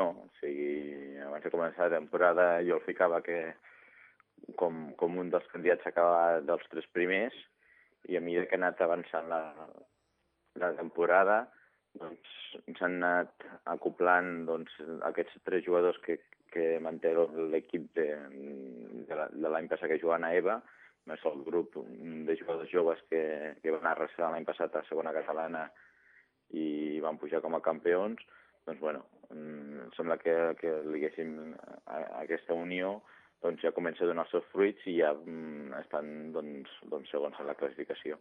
no. O sigui, abans de començar la temporada jo el ficava que com, com un dels candidats a acabar dels tres primers i a mesura que ha anat avançant la, la temporada doncs s'han anat acoplant doncs, aquests tres jugadors que, que manté l'equip de, de l'any passat que juguen a EVA, més el grup de jugadors joves que, que van arrasar l'any passat a segona catalana i van pujar com a campions, doncs bueno, sembla que, que diguéssim, aquesta unió doncs ja comença a donar els seus fruits i ja mm, estan doncs, doncs segons en la classificació.